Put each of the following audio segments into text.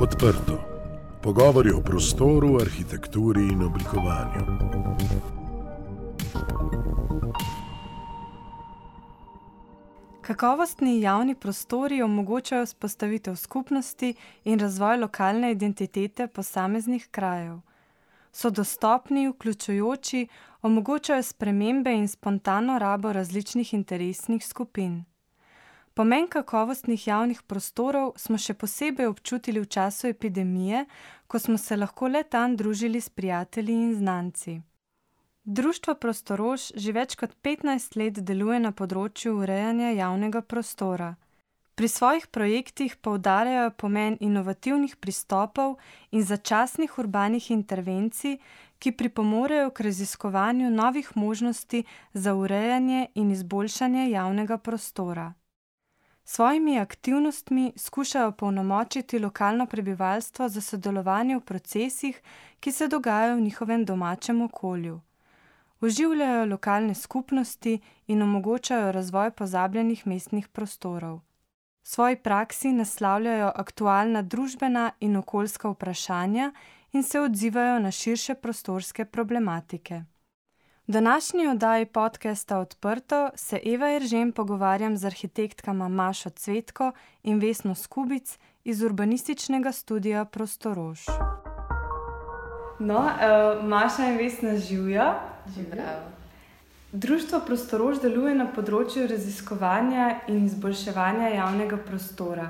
Odprto. Pogovori o prostoru, arhitekturi in oblikovanju. Kakovostni javni prostori omogočajo spostavitev skupnosti in razvoj lokalne identitete posameznih krajev. So dostopni, vključujoči, omogočajo spremembe in spontano rabo različnih interesnih skupin. Pomen kakovostnih javnih prostorov smo še posebej občutili v času epidemije, ko smo se lahko le tam družili s prijatelji in znanci. Društvo Prostorož že več kot petnajst let deluje na področju urejanja javnega prostora. Pri svojih projektih poudarjajo pomen inovativnih pristopov in začasnih urbanih intervencij, ki pripomorejo k raziskovanju novih možnosti za urejanje in izboljšanje javnega prostora. S svojimi aktivnostmi skušajo opolnomočiti lokalno prebivalstvo za sodelovanje v procesih, ki se dogajajo v njihovem domačem okolju. Oživljajo lokalne skupnosti in omogočajo razvoj pozabljenih mestnih prostorov. V svoji praksi naslavljajo aktualna družbena in okoljska vprašanja in se odzivajo na širše prostorske problematike. V današnji oddaji podcasta Odprto se Eva Eržen pogovarjam z arhitektkama Mašo Cvetko in Vesno Skubic iz urbanističnega studia Prostorož. No, uh, Maša in Vesna živijo. Društvo Prostorož deluje na področju raziskovanja in izboljševanja javnega prostora.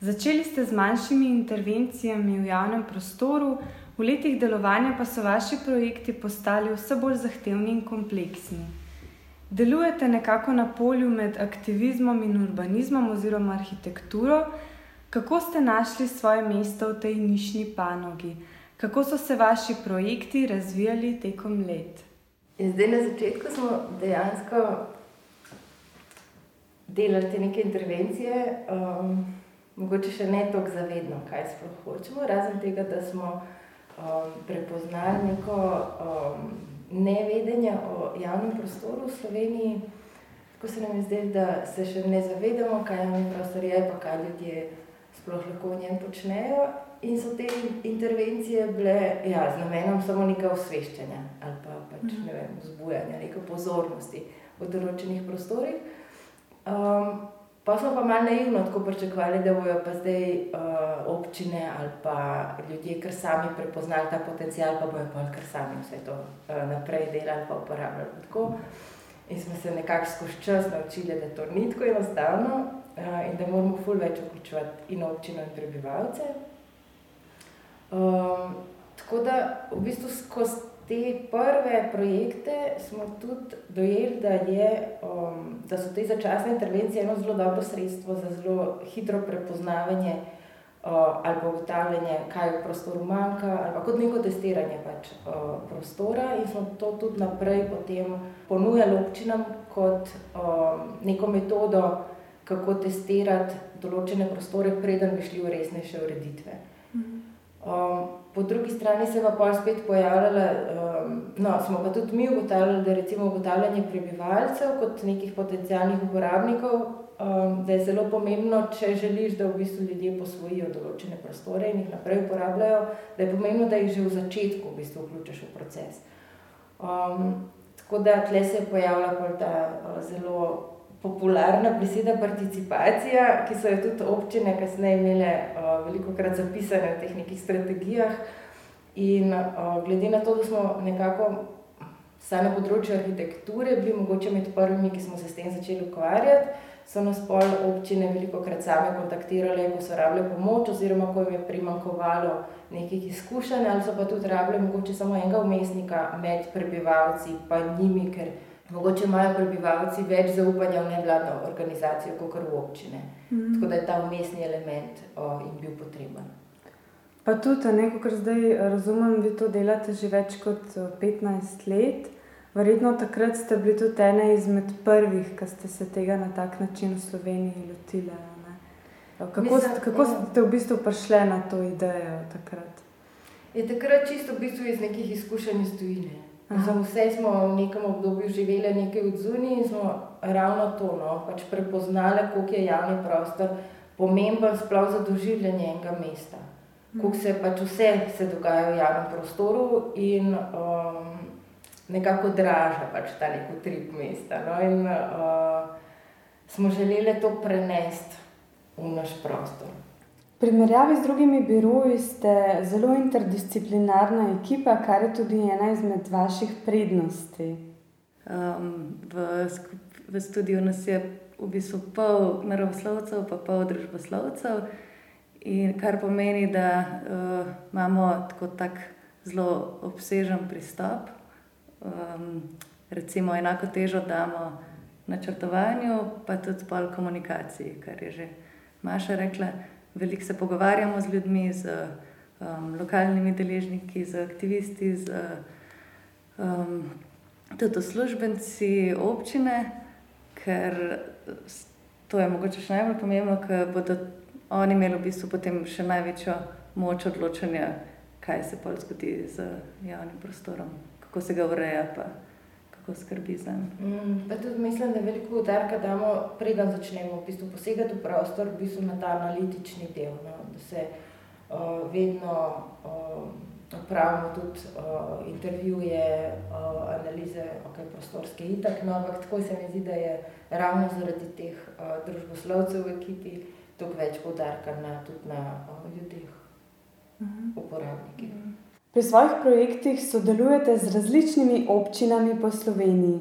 Začeli ste z manjšimi intervencijami v javnem prostoru, V letih delovanja pa so vaši projekti postali vse bolj zahtevni in kompleksni. Delujete nekako na polju med aktivizmom in urbanizmom oziroma arhitekturo. Kako ste našli svoje mesto v tej nišni panogi? Kako so se vaši projekti razvijali tekom let? In zdaj na začetku smo dejansko delali te neke intervencije, um, mogoče še ne tako zavedno, kaj sploh hočemo, razen tega, da smo um, prepoznali neko um, nevedenje o javnem prostoru v Sloveniji. Tako se nam je zdelo, da se še ne zavedamo, kaj javni prostor je, pa kaj ljudje sploh lahko v njem počnejo. In so te intervencije bile ja, z namenom samo nekaj osveščanja ali pa pač, ne vem, vzbujanja neke pozornosti v določenih prostorih. Um, Pa smo pa malo naivno tako pričakovali, da bodo pa zdaj uh, občine ali pa ljudje, ki sami prepoznali ta potencial, pa bojo pa kar sami vse to uh, naprej delali in uporabljali. Tako. In smo se nekako skozi čas naučili, da to ni tako enostavno uh, in da moramo ful več vključevati in občino in prebivalce. Um, tako da v bistvu skozi te prve projekte smo tudi dojeli, da, je, um, da so te začasne intervencije eno zelo dobro sredstvo za zelo hitro prepoznavanje uh, ali pa ugotavljanje, kaj v prostoru manjka, ali pa kot neko testiranje pač, uh, prostora. In smo to tudi naprej potem ponujali občinam kot um, neko metodo, kako testirati določene prostore, preden bi šli v resnejše ureditve. Mhm. Um, po drugi strani se pa spet pojavljala, um, no, smo pa tudi mi ugotavljali, da recimo ugotavljanje prebivalcev kot nekih potencijalnih uporabnikov, um, da je zelo pomembno, če želiš, da v bistvu ljudje posvojijo določene prostore in jih naprej uporabljajo, da je pomembno, da jih že v začetku v bistvu vključiš v proces. Um, tako da tle se je pojavila ta uh, zelo popularna beseda participacija, ki so jo tudi občine kasneje imele uh, veliko krat zapisane v teh nekih strategijah. In uh, glede na to, da smo nekako vsaj na področju arhitekture bili mogoče med prvimi, ki smo se s tem začeli ukvarjati, so nas pol občine veliko krat same kontaktirale, ko so rabile pomoč oziroma ko jim je primankovalo nekih izkušenj ali so pa tudi rabile mogoče samo enega umestnika med prebivalci pa njimi, ker Mogoče imajo prebivalci več zaupanja v nevladno organizacijo, kot v občine. Mm. Tako da je ta umestni element o, in bil potreben. Pa tudi, neko, kar zdaj razumem, vi to delate že več kot 15 let. Verjetno takrat ste bili tudi ena izmed prvih, ki ste se tega na tak način v Sloveniji lotili. Kako, Mislim, kako ja. ste v bistvu prišli na to idejo takrat? Je takrat čisto v bistvu iz nekih izkušenj iz tujine. Za vse smo v nekem obdobju živeli nekaj od zunaj in smo ravno to no, pač prepoznali, koliko je javni prostor pomemben sploh za doživljanje enega mesta. kako se pač vse se dogaja v javnem prostoru in um, nekako draža pač ta neko trip mesta. No? In uh, smo želeli to prenesti v naš prostor. Primerjavi z drugimi biroji ste zelo interdisciplinarna ekipa, kar je tudi ena izmed vaših prednosti. Um, v, v studiu nas je v bistvu pol naravoslovcev, pa pol družboslovcev, kar pomeni, da uh, imamo tako tak zelo obsežen pristop. Um, recimo, enako težo damo načrtovanju, pa tudi pol komunikaciji, kar je že Maša rekla veliko se pogovarjamo z ljudmi, z um, lokalnimi deležniki, z aktivisti, z um, tudi službenci občine, ker to je mogoče še najbolj pomembno, ker bodo oni imeli v bistvu potem še največjo moč odločanja, kaj se pa zgodi z javnim prostorom, kako se ga ureja. Pa kako skrbi za njim. Mm, mislim, da veliko udarka, da damo, preden začnemo v bistvu posegati v prostor, v bistvu na ta analitični del. No? Da se uh, vedno uh, opravimo tudi uh, intervjuje, uh, analize, ok, prostorske itak. No, ampak tako se mi zdi, da je ravno zaradi teh uh, družboslovcev v ekipi toliko več poudarka na, tudi na uh, ljudeh, uh mhm. -huh. uporabnikih. Uh mhm. -huh. Pri svojih projektih sodelujete z različnimi občinami po Sloveniji.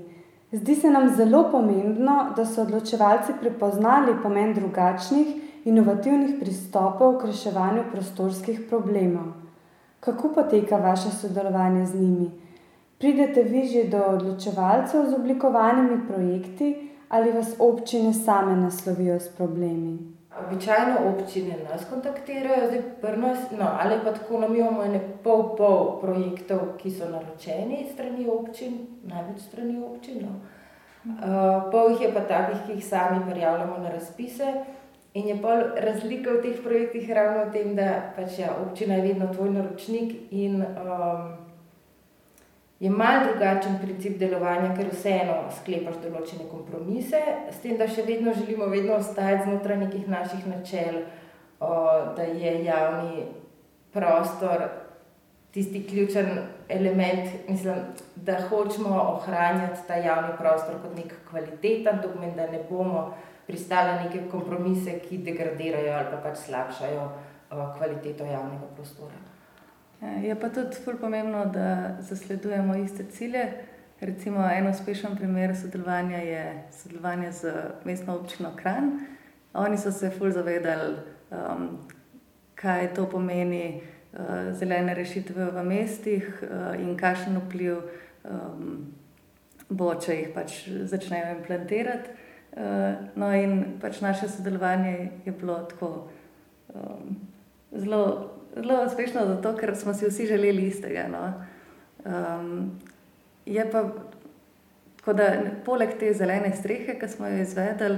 Zdi se nam zelo pomembno, da so odločevalci prepoznali pomen drugačnih, inovativnih pristopov k reševanju prostorskih problemov. Kako poteka vaše sodelovanje z njimi? Pridete vi že do odločevalcev z oblikovanimi projekti ali vas občine same naslovijo s problemi? Običajno občine nas kontaktirajo, zdaj prnas, no, ali pa tako nam imamo ene pol pol projektov, ki so naročeni strani občin, največ strani občin. No. Uh, pol jih je pa takih, ki jih sami prijavljamo na razpise. In je pol razlika v teh projektih ravno v tem, da pač ja, občina je vedno tvoj naročnik in um, je malo drugačen princip delovanja, ker vseeno sklepaš določene kompromise, s tem, da še vedno želimo vedno ostati znotraj nekih naših načel, o, da je javni prostor tisti ključen element, mislim, da hočemo ohranjati ta javni prostor kot nek kvaliteten dokument, da ne bomo pristali na neke kompromise, ki degradirajo ali pa pač slabšajo o, kvaliteto javnega prostora. Je pa tudi zelo pomembno, da zasledujemo iste cilje. Recimo, en uspešen primer sodelovanja je sodelovanje z mestno občino Kran. Oni so se fulj zavedali, um, kaj to pomeni uh, zelene rešitve v mestih uh, in kakšen vpliv um, bo, če jih pač začnejo implantirati. Uh, no, in pač naše sodelovanje je bilo tako um, zelo zelo uspešno, zato ker smo si vsi želeli istega. No. Um, je pa da poleg te zelene strehe, ki smo jo izvedeli,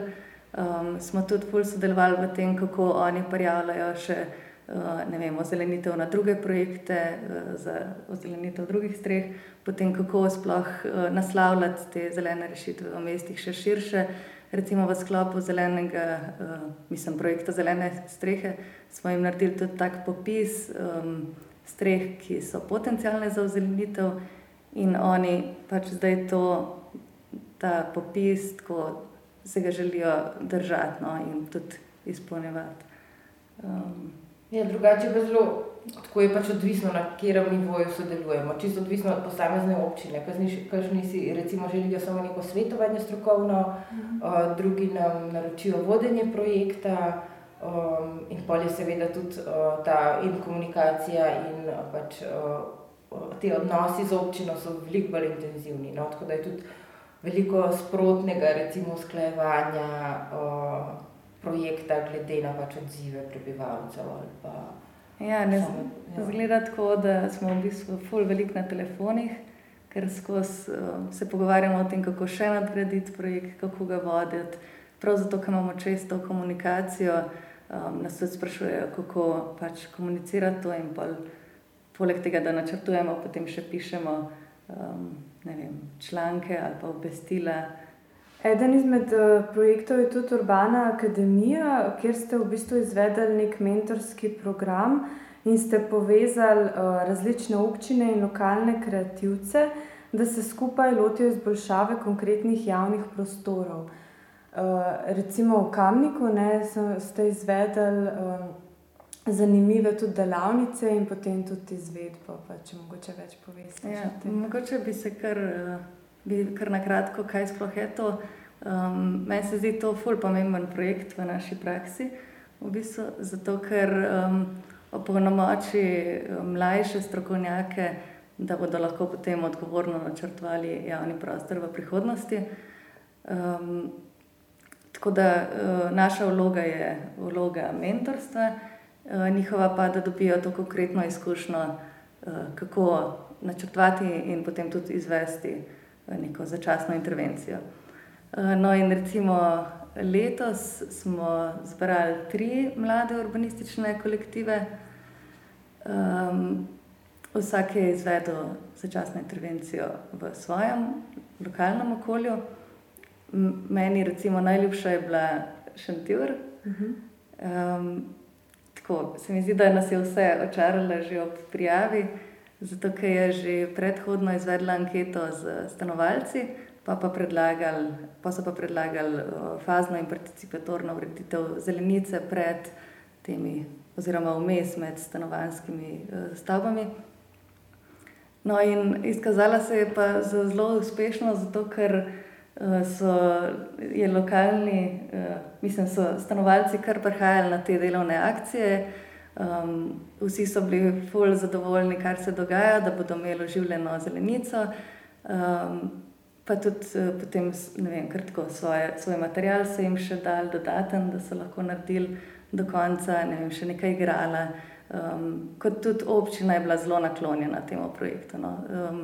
um, smo tudi bolj sodelovali v tem, kako oni prijavljajo še. Uh, vem, ozelenitev na druge projekte, uh, za ozelenitev drugih streh, potem kako sploh uh, naslavljati te zelene rešitve v mestih še širše. Recimo v sklopu zelenega, mislim, projekta Zelene strehe, smo jim naredili tudi tak popis um, streh, ki so potencijalne za ozelenitev, in oni pač zdaj to, ta popis, ko se ga želijo držati no, in tudi izpolnjevati. Um, ja, drugače pa zelo. Tako je pač odvisno, na katerem nivoju sodelujemo. Čisto odvisno od posamezne občine. Kažni si recimo želijo samo neko svetovanje strokovno, -huh. uh, drugi nam naročijo vodenje projekta, Um, in pol je seveda tudi uh, ta in komunikacija in uh, pač, uh, te odnosi z občino so veliko bolj intenzivni. No? Tako da je tudi veliko sprotnega, recimo, usklajevanja uh, projekta, glede na pač odzive prebivalcev. Ja, ne ja. zgleda tako, da smo v bistvu ful veliko na telefonih. Ker skozi uh, se pogovarjamo o tem, kako še nadgraditi projekt, kako ga voditi. Prav zato, ker imamo često komunikacijo, uh, um, nas tudi sprašujejo, kako pač komunicirati to. Pol, poleg tega, da načrtujemo, potem še pišemo um, vem, članke ali pa obvestila. Eden izmed uh, projektov je tudi Urbana akademija, kjer ste v bistvu izvedli nek mentorski program in ste povezali uh, različne občine in lokalne kreativce, da se skupaj lotijo izboljšave konkretnih javnih prostorov. Uh, recimo v Kamniku ne, ste izvedli uh, zanimive tudi delavnice in potem tudi izvedbo. Pa, če mogoče več poveste. Ja, mogoče bi se kar, bi kar na kratko, kaj sploh je to. Um, meni se zdi to ful pomemben projekt v naši praksi. V bistvu, zato, ker um, opolnomoči um, mlajše strokovnjake, da bodo lahko potem odgovorno načrtovali javni prostor v prihodnosti. Um, tako da uh, naša vloga je vloga mentorstva, uh, njihova pa, da dobijo to konkretno izkušnjo, uh, kako načrtovati in potem tudi izvesti uh, neko začasno intervencijo. Uh, no, in recimo letos smo zbrali tri mlade urbanistične kolektive. Um, vsak je izvedel začasno intervencijo v svojem lokalnem okolju. Meni, recimo, najljubša je bila Šantjur. Um, tako se mi zdi, da nas je vse očaralo že ob prijavi, zato ker je že predhodno izvedla anketo z stanovalci, pa, pa, predlagali, pa so pa predlagali fazno in participatorno ureditev zelenice pred temi oziroma vmes med stanovanskimi uh, stavbami. No, in izkazala se je pa zelo uspešno, zato ker uh, so lokalni, uh, mislim, so stanovalci kar prihajali na te delovne akcije. Um, vsi so bili fully zadovoljni, kar se dogaja, da bodo imeli oživljeno zelenico. Um, pa tudi uh, potem, ne vem, kratko, svoje, svoj material so jim še dali dodaten, da so lahko naredili do konca, ne vem, še nekaj igrala. Um, kot tudi občina je bila zelo naklonjena temu projektu. No. Um,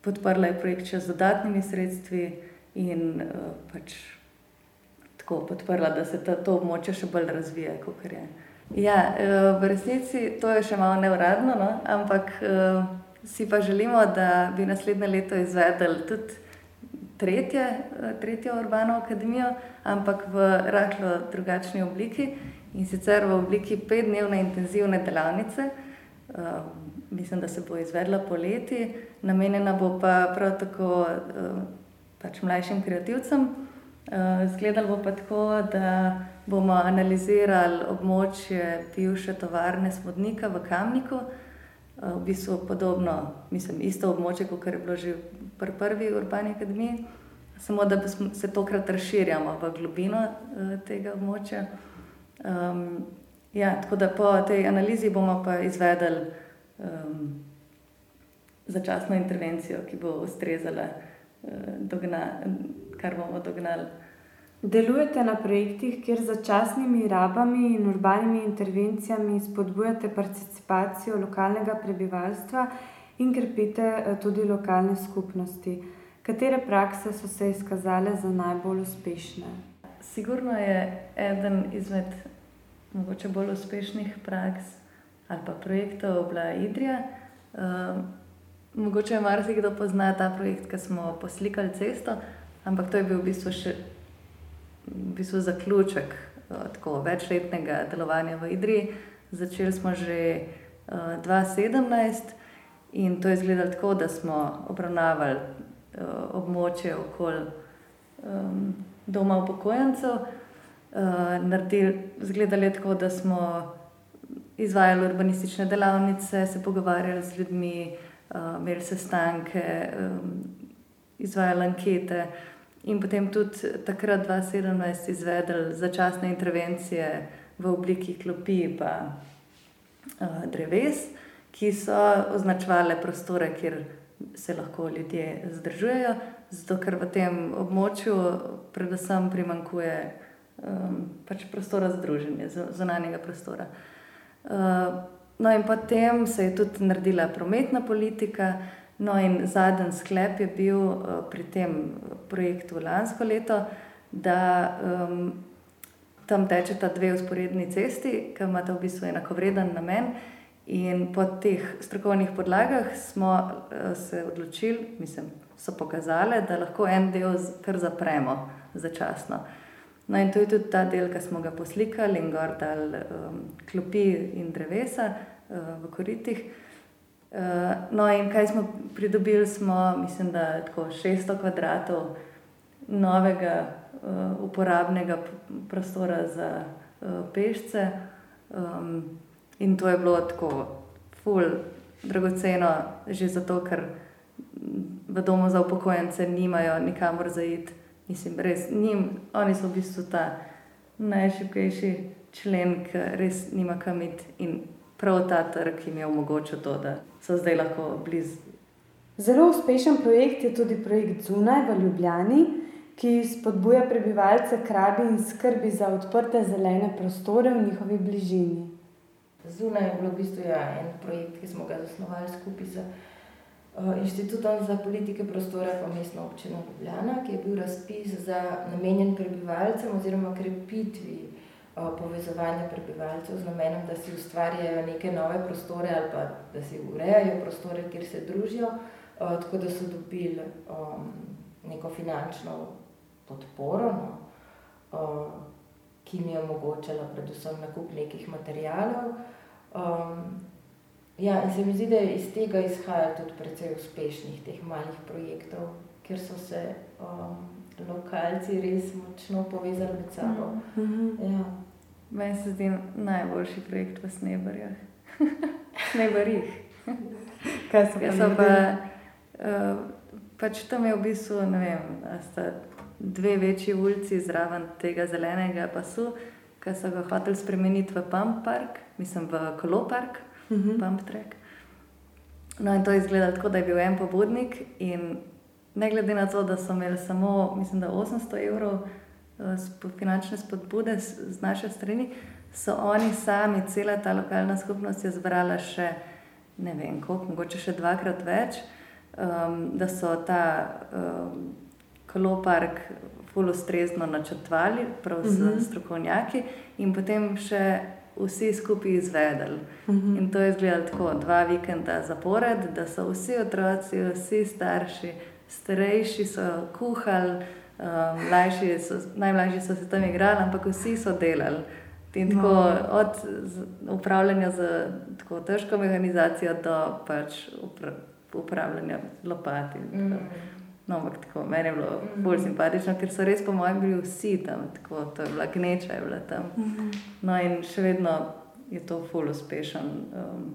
podprla je projekt še z dodatnimi sredstvi in uh, pač tako podprla, da se ta, to območje še bolj razvija, kot je. Ja, uh, v resnici to je še malo neuradno, no, ampak uh, si pa želimo, da bi naslednje leto izvedeli tudi tretje, uh, tretjo urbano akademijo, ampak v rahlo drugačni obliki in sicer v obliki petdnevne intenzivne delavnice. Uh, mislim, da se bo izvedla poleti, namenjena bo pa prav tako uh, pač mlajšim kreativcem. Uh, Zgledalo bo pa tako, da bomo analizirali območje bivše tovarne Smodnika v Kamniku, uh, v bistvu podobno, mislim, isto območje, kot je bilo že pri prvi urbani akademiji, samo da se tokrat razširjamo v globino uh, tega območja. Um, ja, tako da po tej analizi bomo pa izvedli um, začasno intervencijo, ki bo ustrezala, uh, dogna, kar bomo dognali. Delujete na projektih, kjer z začasnimi rabami in urbanimi intervencijami spodbujate participacijo lokalnega prebivalstva in krepite eh, tudi lokalne skupnosti. Katere prakse so se izkazale za najbolj uspešne? Sigurno je eden izmed mogoče bolj uspešnih praks ali pa projektov bila Idrija. Um, mogoče je marsikdo pozna ta projekt, ki smo poslikali cesto, ampak to je bil v bistvu še v bistvu zaključek uh, tako večletnega delovanja v Idriji. Začeli smo že uh, 2017 in to je izgledalo tako, da smo obravnavali uh, območje okoli doma upokojencev naredili, zgledali tako, da smo izvajali urbanistične delavnice, se pogovarjali z ljudmi, imeli sestanke, izvajali ankete. In potem tudi takrat, 2017, izvedli začasne intervencije v obliki klopi in uh, dreves, ki so označevali prostore, kjer se lahko ljudje zdržujejo, zato ker v tem območju predvsem primankuje um, pač prostora za druženje, zunanjega prostora. Uh, no, in potem se je tudi naredila prometna politika. No, in zadnji sklep je bil uh, pri tem projektu lansko leto, da um, tam tečeta dve usporedni cesti, ki imata v bistvu enakovreden namen. In po teh strokovnih podlagah smo uh, se odločili, mislim, so pokazali, da lahko en del kar zapremo začasno. Uh, No, in to je tudi ta del, ki smo ga poslikali in gor dal um, klopi in drevesa, v koritih. No, in kaj smo pridobili, smo, mislim, da tako 600 kvadratov novega uporabnega prostora za pešce. In to je bilo tako, ful, dragoceno, že zato, ker v domu za upokojence nimajo nikamor zaiti. Mislim, res njim, oni so v bistvu ta najšipkejši člen, ki res nima kam iti. In prav ta trg jim je omogočil to, da so zdaj lahko blizu. Zelo uspešen projekt je tudi projekt Zunaj v Ljubljani, ki spodbuja prebivalce k rabi in skrbi za odprte zelene prostore v njihovi bližini. Zunaj je bil v bistvu ja, en projekt, ki smo ga zasnovali skupaj z uh, Inštitutom za politike prostora pa mestno občino Ljubljana, ki je bil razpis za namenjen prebivalcem oziroma krepitvi povezovanja prebivalcev z namenom, da si ustvarjajo neke nove prostore ali pa da si urejajo prostore, kjer se družijo, tako da so dobili neko finančno podporo. No, ki mi je omogočala predvsem nakup nekih materijalov. Ja, in se mi zdi, da je iz tega izhajalo tudi precej uspešnih teh malih projektov, kjer so se um, lokalci res močno povezali med sabo. Mm -hmm. ja. Meni se zdi najboljši projekt v Sneberjah. Sneberjih. Kaj so, so pa? Uh, pač tam je v bistvu, ne vem, sta dve večji ulici zraven tega zelenega pasu, ki so ga hoteli spremeniti v Pump Park, mislim v Kolopark, uh mhm. -huh. Pump Track. No, in to je izgledalo tako, da je bil en pobudnik, in ne glede na to, da so imeli samo, mislim, da 800 evrov finančne spodbude z, naše strani, so oni sami, cela ta lokalna skupnost je zbrala še ne vem, koliko, mogoče še dvakrat več, um, da so ta. Um, kolopark fulustrezno načrtovali, prav z uh mhm. -huh. strokovnjaki, in potem še vsi skupaj izvedeli. Uh mhm. -huh. In to je izgledalo tako, dva vikenda zapored, da so vsi otroci, vsi starši, starejši so kuhali, mlajši so, najmlajši so se tam igrali, ampak vsi so delali. In tako no. od upravljanja z tako težko mehanizacijo do pač upravljanja lopati. Mm. No, ampak tako, meni je bilo bolj mhm. simpatično, ker so res, po mojem, bili vsi tam, tako to je bila gneča, je bila tam. Mhm. No, in še vedno je to ful uspešen, um,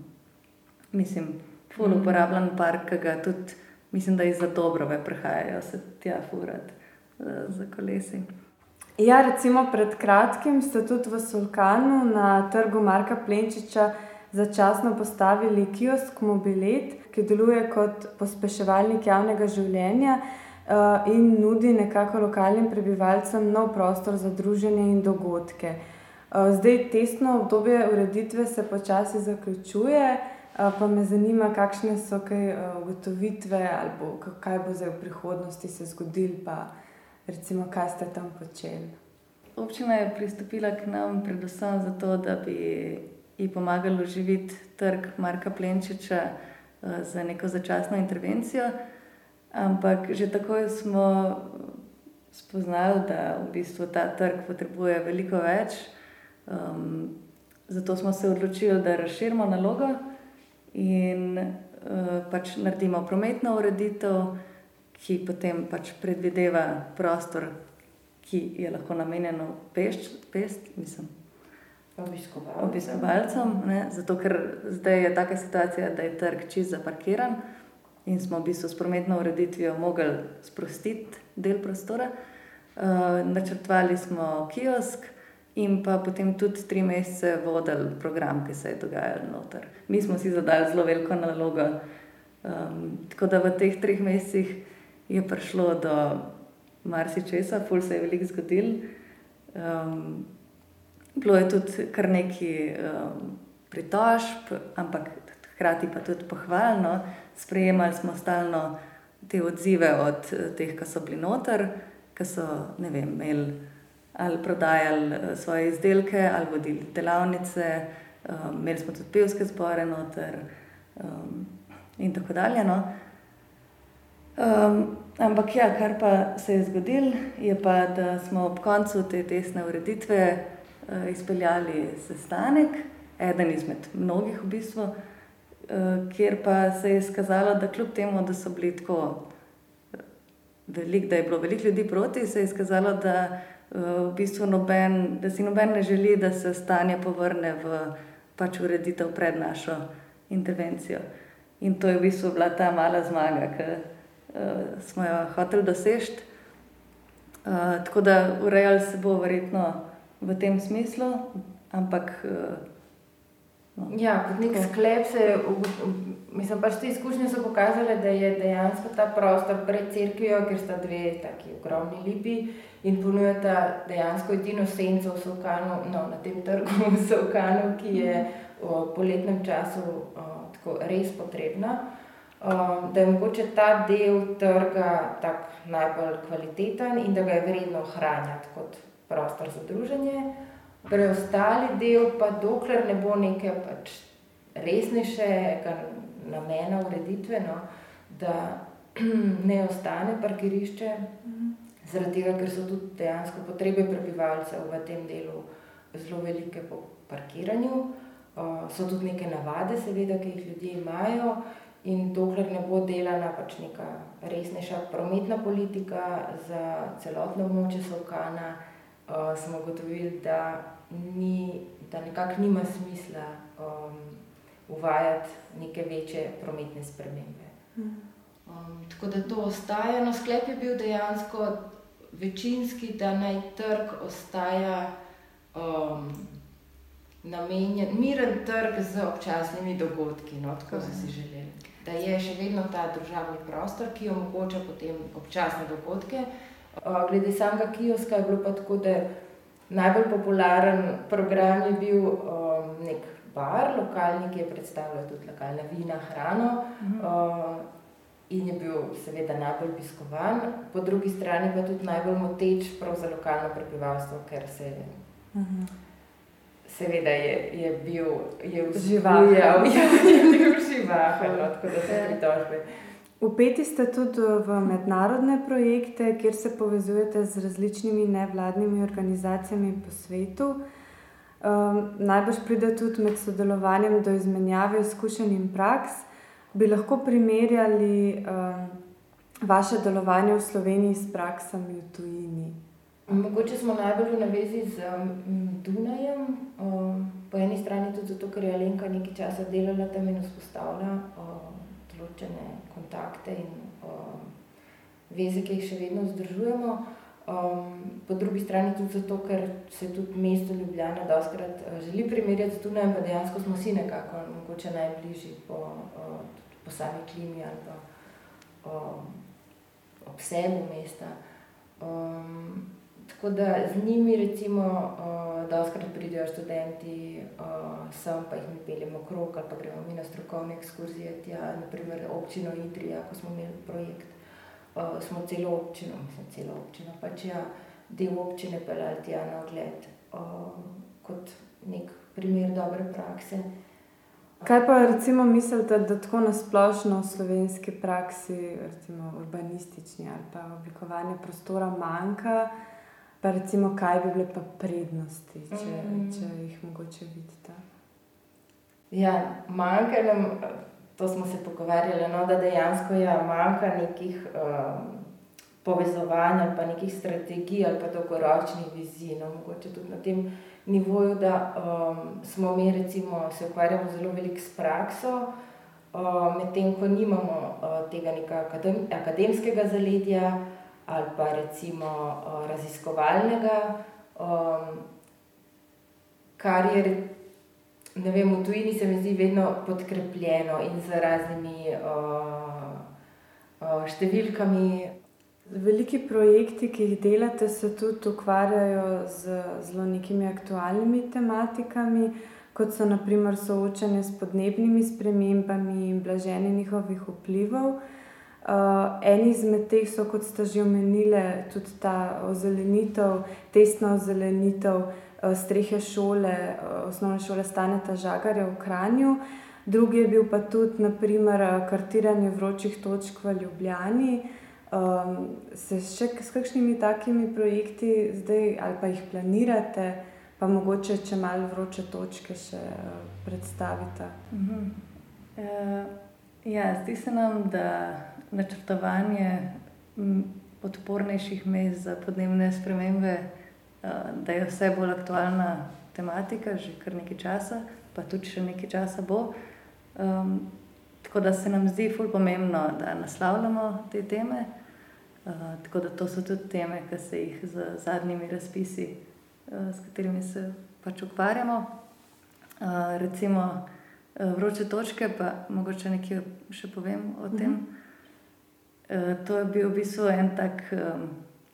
mislim, ful mhm. uporabljen park, ki ga tudi, mislim, da iz za dobrove prihajajo se tja furat uh, za kolesi. Ja, recimo pred kratkim ste tudi v Sulkanu na trgu Marka Plenčiča začasno postavili kiosk Mobilet, ki deluje kot pospeševalnik javnega življenja uh, in nudi nekako lokalnim prebivalcem nov prostor za druženje in dogodke. Uh, zdaj, testno obdobje ureditve se počasi zaključuje, pa me zanima, kakšne so kaj ugotovitve ali kaj bo zdaj v prihodnosti se zgodilo, pa recimo, kaj ste tam počeli. Občina je pristopila k nam predvsem zato, da bi ji pomagali oživiti trg Marka Plenčiča uh, za neko začasno intervencijo. Ampak že takoj smo spoznali, da v bistvu ta trg potrebuje veliko več. Um, zato smo se odločili, da razširimo nalogo in uh, pač naredimo prometno ureditev, ki potem pač predvideva prostor, ki je lahko namenjen pešč, pest, mislim obiskovalcem. obiskovalcem ne, zato, ker zdaj je taka situacija, da je trg čist zaparkiran in smo v bistvu s prometno ureditvijo mogli sprostiti del prostora. Uh, načrtovali smo kiosk in pa potem tudi tri mesece vodili program, ki se je dogajal noter. Mi smo si zadali zelo veliko nalogo. Um, tako da v teh treh mesecih je prišlo do marsičesa, ful se je veliko zgodil. Um, Bilo je tudi kar nekaj um, pritožb, ampak hkrati pa tudi pohvalno. Sprejemali smo stalno te odzive od eh, teh, ki so bili noter, ki so vem, imeli ali prodajali eh, svoje izdelke, ali vodili delavnice, um, imeli smo tudi pevske zbore noter um, in tako dalje. No. Um, ampak ja, kar pa se je zgodilo, je pa, da smo ob koncu te desne ureditve. Eh, izpeljali sestanek eden izmed mnogih, v bistvu, kjer pa se je izkazalo, da kljub temu, da so bili tako velik, da je bilo veliko ljudi proti, se je izkazalo, da, v bistvu noben, da si noben ne želi, da se stanje povrne v pač ureditev pred našo intervencijo. In to je v bistvu bila ta mala zmaga, uh, smo jo hoteli doseči. Uh, tako da urejali se bo verjetno v tem smislu, ampak. Uh, no, ja, kot nek sklep se je, mislim, pač te izkušnje so pokazale, da je dejansko ta prostor pred crkvijo, ker sta dve taki ogromni lipi in ponujata dejansko edino senco v Sovkanu, no, na tem trgu v Sovkanu, ki je v poletnem času uh, tako res potrebna um, da je mogoče ta del trga tak najbolj kvaliteten in da ga je vredno ohranjati kot prostor za druženje. Preostali del pa, dokler ne bo neke pač resnejšega namena ureditve, no, da ne ostane parkirišče, zaradi tega, ker so tudi dejansko potrebe prebivalcev v tem delu zelo velike po parkiranju. Uh, so tudi neke navade, seveda, ki jih ljudje imajo, In dokler ne bo delana pač neka resnejša prometna politika za celotno območje Sovkana, uh, smo ugotovili, da, ni, da nekako nima smisla um, uvajati neke večje prometne spremembe. Um, tako da to ostaja. No, sklep je bil dejansko večinski, da naj trg ostaja um, namenjen, miren trg z občasnimi dogodki, no, tako so si želeli da je še vedno ta državni prostor, ki omogoča potem občasne dogodke. Glede samega kioska je bilo pa tako, da najbolj popularen program je bil nek bar, lokalni, ki je predstavljal tudi lokalne vina, hrano. Mhm. In je bil seveda najbolj obiskovan, po drugi strani pa tudi najbolj moteč za lokalno prebivalstvo, ker se je. Uh. -huh seveda je, je bil živahen. Ja, je bil živahen, no, tako da se pritožbe. Upeti ste tudi v mednarodne projekte, kjer se povezujete z različnimi nevladnimi organizacijami po svetu. Um, najbrž pride tudi med sodelovanjem do izmenjave izkušenj in praks. Bi lahko primerjali um, vaše delovanje v Sloveniji s praksami v tujini? Mogoče smo najbolj v navezi z um, Dunajem, um, po eni strani tudi zato, ker je Alenka nekaj časa delala tam in vzpostavila um, določene kontakte in um, veze, ki jih še vedno vzdržujemo. Um, po drugi strani tudi zato, ker se tudi mesto Ljubljana doskrat uh, želi primerjati z Dunajem, pa dejansko smo vsi nekako mogoče najbližji po, uh, po sami klimi ali pa um, obsegu mesta. Um, Tako da z njimi, recimo, uh, da oskrat pridejo študenti, uh, sem pa jih mi peljemo krok ali pa gremo mi na strokovne ekskurzije. Tja, naprimer, občino Idrija, ko smo imeli projekt, uh, smo celo občino, mislim, celo občino, pač ja, del občine peljali tja na ogled uh, kot nek primer dobre prakse. Kaj pa recimo mislite, da tako nasplošno v slovenski praksi, recimo urbanistični ali pa oblikovanje prostora manjka? Pa recimo, kaj bi bile pa prednosti, če, mm. če jih mogoče vidite? Ja, manjka nam, to smo se pogovarjali, no, da dejansko ja, manjka nekih um, povezovanj ali pa nekih strategij ali pa dolgoročnih vizij. No, mogoče tudi na tem nivoju, da um, smo mi recimo se ukvarjamo zelo veliko s prakso. Uh, Medtem ko nimamo uh, tega nekega akadem, akademskega zaledja, ali pa recimo uh, raziskovalnega, um, kar je ne vem, v tujini se mi zdi vedno podkrepljeno in z raznimi uh, uh, številkami. Veliki projekti, ki jih delate, se tudi ukvarjajo z zelo nekimi aktualnimi tematikami, kot so naprimer soočanje s podnebnimi spremembami in blaženje njihovih vplivov. Uh, Uh, en izmed teh so, kot ste že omenili, tudi ta ozelenitev, testna ozelenitev uh, strehe šole, uh, osnovne šole Staneta Žagarja v Kranju. Drugi je bil pa tudi, naprimer, kartiranje vročih točk v Ljubljani. Um, se še s kakšnimi takimi projekti zdaj ali pa jih planirate, pa mogoče, če malo vroče točke še predstavite. Uh -huh. uh, ja, zdi se nam, da načrtovanje odpornejših mest za podnebne spremembe, da je vse bolj aktualna tematika, že kar nekaj časa, pa tudi še nekaj časa bo. Um, tako da se nam zdi fulj pomembno, da naslavljamo te teme. Uh, tako da to so tudi teme, ki se jih z zadnjimi razpisi, uh, s katerimi se pač ukvarjamo. Uh, recimo vroče točke, pa mogoče nekaj še povem o tem. Uh, to je bil v bistvu en tak, um,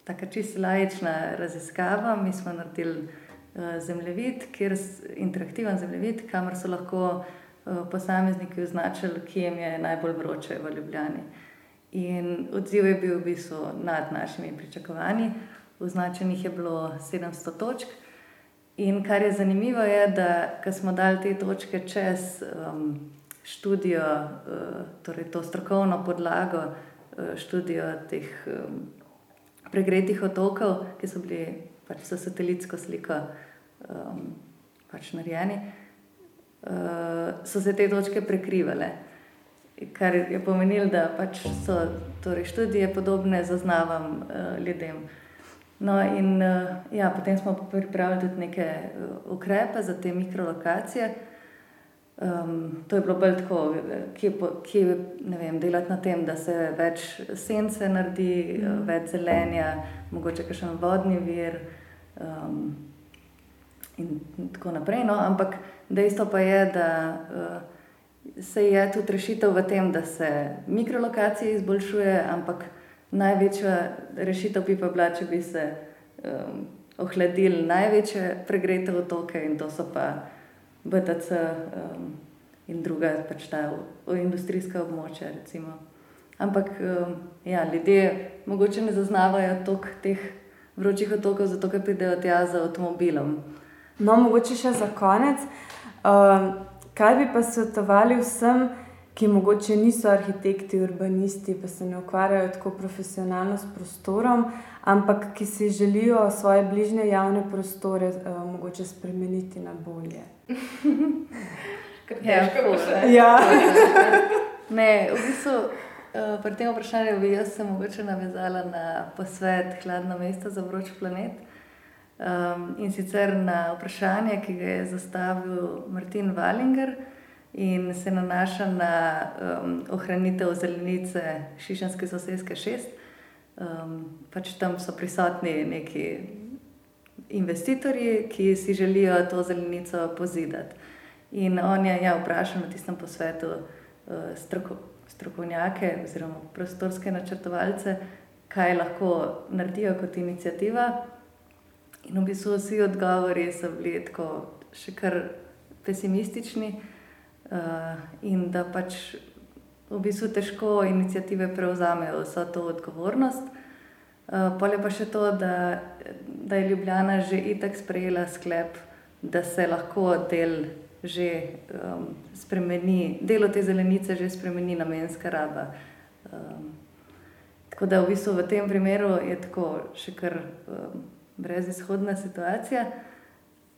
taka čisto lajična raziskava. Mi smo naredili uh, zemljevid, kjer je interaktiven zemljevid, kamor so lahko uh, posamezniki označili, kje jim je najbolj vroče v Ljubljani. In odziv je bil v bistvu nad našimi pričakovanji. Označenih je bilo 700 točk. In kar je zanimivo, je, da smo dali te točke čez um, študijo, uh, torej to strokovno podlago uh, študijo teh um, pregretih otokov, ki so bili pač s satelitsko sliko um, pač narejeni, uh, so se te točke prekrivale kar je pomenilo, da pač so torej študije podobne zaznavam uh, ljudem. No, in uh, ja, potem smo pripravili tudi neke uh, ukrepe za te mikrolokacije. Um, to je bilo bolj tako, ki je delati na tem, da se več sence naredi, mm. več zelenja, mogoče še en vodni vir. Um, in tako naprej. No? Ampak dejstvo pa je, da uh, se je tudi rešitev v tem, da se mikrolokacije izboljšuje, ampak največja rešitev bi pa bila, če bi se um, ohladili največje pregrete otoke in to so pa BTC um, in druga pač ta industrijska območja. Recimo. Ampak um, ja, ljudje mogoče ne zaznavajo tok teh vročih otokov, zato ker pridejo tja z avtomobilom. No, mogoče še za konec. Um, Kaj bi pa svetovali vsem, ki morda niso arhitekti, urbanisti, pa se ne ukvarjajo tako profesionalno s prostorom, ampak ki si želijo svoje bližnje javne prostore uh, mogoče spremeniti na bolje? Ja, ja. ne, v bistvu, uh, pri tem vprašanju bi jaz se mogoče navezala na posvet Hladno mesto za vroč planet. Um, in sicer na vprašanje, ki ga je zastavil Martin Wallinger in se nanaša na um, ohranitev zelenice Šišanske sosedske šest. Um, pač tam so prisotni neki investitorji, ki si želijo to zelenico pozidati. In on je ja, vprašal na tistem posvetu uh, stroko, strokovnjake oziroma prostorske načrtovalce, kaj lahko naredijo kot inicijativa. In v bistvu vsi odgovori so bili tako še kar pesimistični, uh, in da pač v bistvu težko inicijative prevzamejo vso to odgovornost. Eh, Polje pa še to, da, da je Ljubljana že itak sprejela sklep, da se lahko del že um, spremeni, delo te zelenice že spremeni namenska raba. Um, tako da v bistvu v tem primeru je tako še kar. Um, brezizhodna situacija.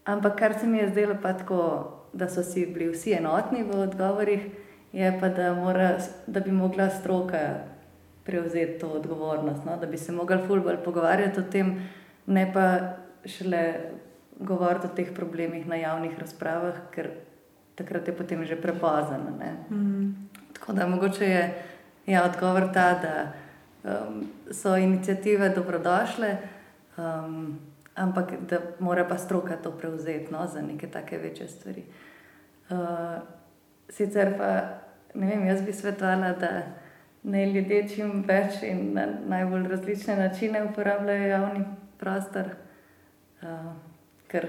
Ampak kar se mi je zdelo, pa tako, da so si bili vsi enotni v odgovorih, je pa, da, mora, da bi mogla stroka prevzeti to odgovornost, no? da bi se mogli fulbol pogovarjati o tem, ne pa šele govoriti o teh problemih na javnih razpravah, ker takrat je potem že prepozno. Mm. Tako da mogoče je ja, odgovor ta, da um, so inicijative dobrodošle. Um, ampak da mora pa stroka to prevzeti no, za neke take večje stvari. Uh, sicer pa ne vem, jaz bi svetovala, da naj ljudje čim več in na najbolj različne načine uporabljajo javni prostor. Uh, ker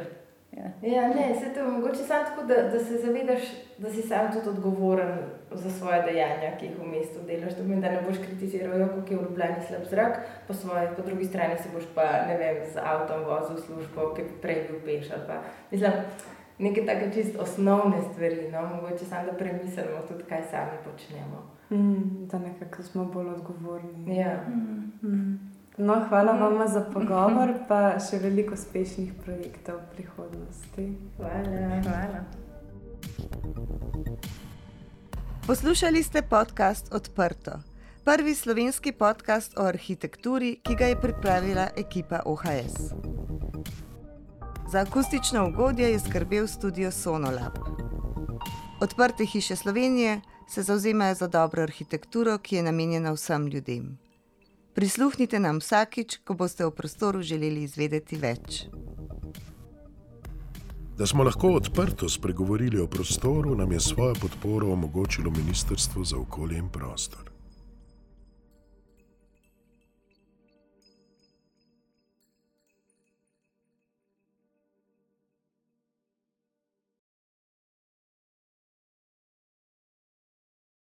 Ja, ja ne, se to mogoče samo tako, da, da se zavedaš, da si sam tudi odgovoren za svoje dejanja, ki jih v mestu delaš. Pomeni, da ne boš kritiziral, kako je v Ljubljani slab zrak, po, svoje, po drugi strani se boš pa ne vem, z avtom vozil v službo, ki bi prej bil peš. Pa, mislim, nekaj take čist osnovne stvari, no? mogoče samo da premislimo tudi, kaj sami počnemo. Mm, da nekako smo bolj odgovorni. Ja. Mm. Mm. No, hvala vam za pogovor, pa še veliko uspešnih projektov v prihodnosti. Hvala. Hvala. Poslušali ste podcast Odprto, prvi slovenski podcast o arhitekturi, ki ga je pripravila ekipa OHS. Za akustično ugodje je skrbel studio Sonolab. Odprte hiše Slovenije se zauzemajo za dobro arhitekturo, ki je namenjena vsem ljudem. Prisluhnite nam vsakič, ko boste o prostoru želeli izvedeti več. Da smo lahko odprto spregovorili o prostoru, nam je svojo podporo omogočilo Ministrstvo za okolje in prostor.